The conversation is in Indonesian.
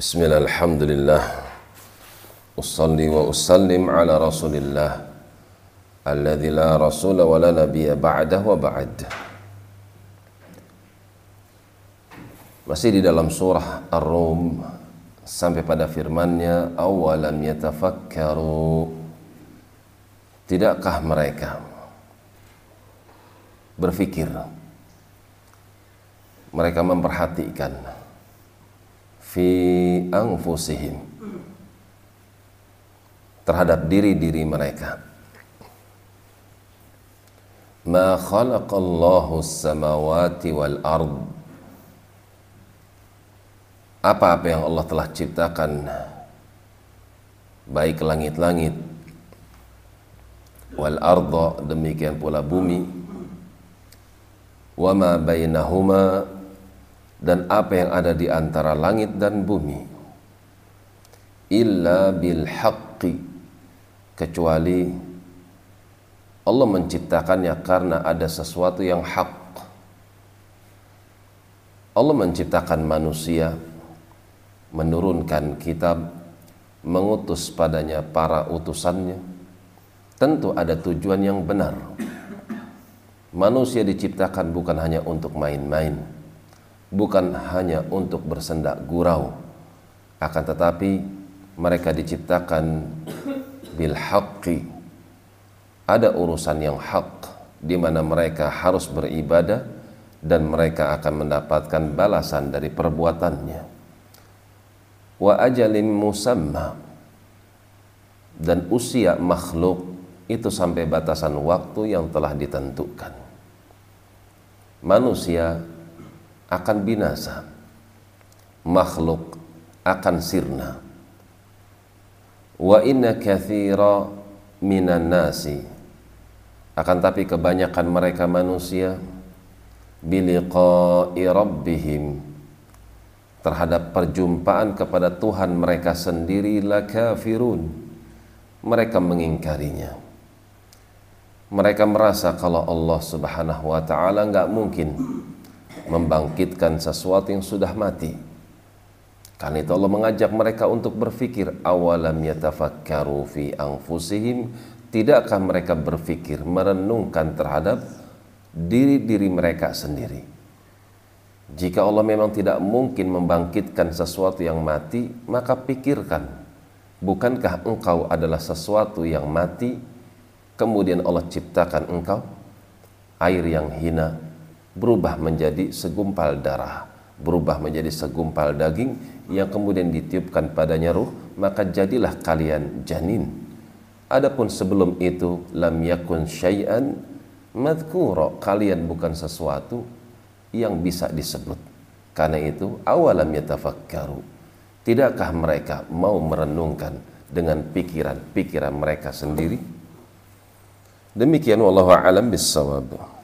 بسم الله الحمد لله أصلي وأسلم على رسول الله الذي لا رسول ولا نبي بعده وبعد Masih di dalam surah Ar-Rum sampai pada firman-Nya awalam yatafakkaru Tidakkah mereka berfikir mereka memperhatikan fi anfusihim. Terhadap diri-diri mereka. Ma khalaqallahu samawati wal ard. Apa-apa yang Allah telah ciptakan. Baik langit-langit. Wal arda demikian pula bumi. Wa ma bainahuma dan apa yang ada di antara langit dan bumi. Illa bil haqqi kecuali Allah menciptakannya karena ada sesuatu yang hak. Allah menciptakan manusia menurunkan kitab mengutus padanya para utusannya. Tentu ada tujuan yang benar. Manusia diciptakan bukan hanya untuk main-main bukan hanya untuk bersendak gurau akan tetapi mereka diciptakan bil haqqi. Ada urusan yang hak di mana mereka harus beribadah dan mereka akan mendapatkan balasan dari perbuatannya. Wa ajalin musamma dan usia makhluk itu sampai batasan waktu yang telah ditentukan. Manusia akan binasa. Makhluk akan sirna. Wa inna kathira minan nasi. Akan tapi kebanyakan mereka manusia biliqa'i rabbihim terhadap perjumpaan kepada Tuhan mereka sendiri la kafirun. Mereka mengingkarinya. Mereka merasa kalau Allah subhanahu wa ta'ala nggak mungkin membangkitkan sesuatu yang sudah mati. Karena itu Allah mengajak mereka untuk berfikir awalam yatafakkaru fi anfusihim? Tidakkah mereka berfikir merenungkan terhadap diri-diri mereka sendiri? Jika Allah memang tidak mungkin membangkitkan sesuatu yang mati, maka pikirkan, bukankah engkau adalah sesuatu yang mati, kemudian Allah ciptakan engkau? Air yang hina berubah menjadi segumpal darah, berubah menjadi segumpal daging yang kemudian ditiupkan padanya ruh, maka jadilah kalian janin. Adapun sebelum itu lam yakun syai'an madhkura, kalian bukan sesuatu yang bisa disebut. Karena itu awalam yatafakkaru. Tidakkah mereka mau merenungkan dengan pikiran-pikiran mereka sendiri? Demikian wallahu alam bisawab.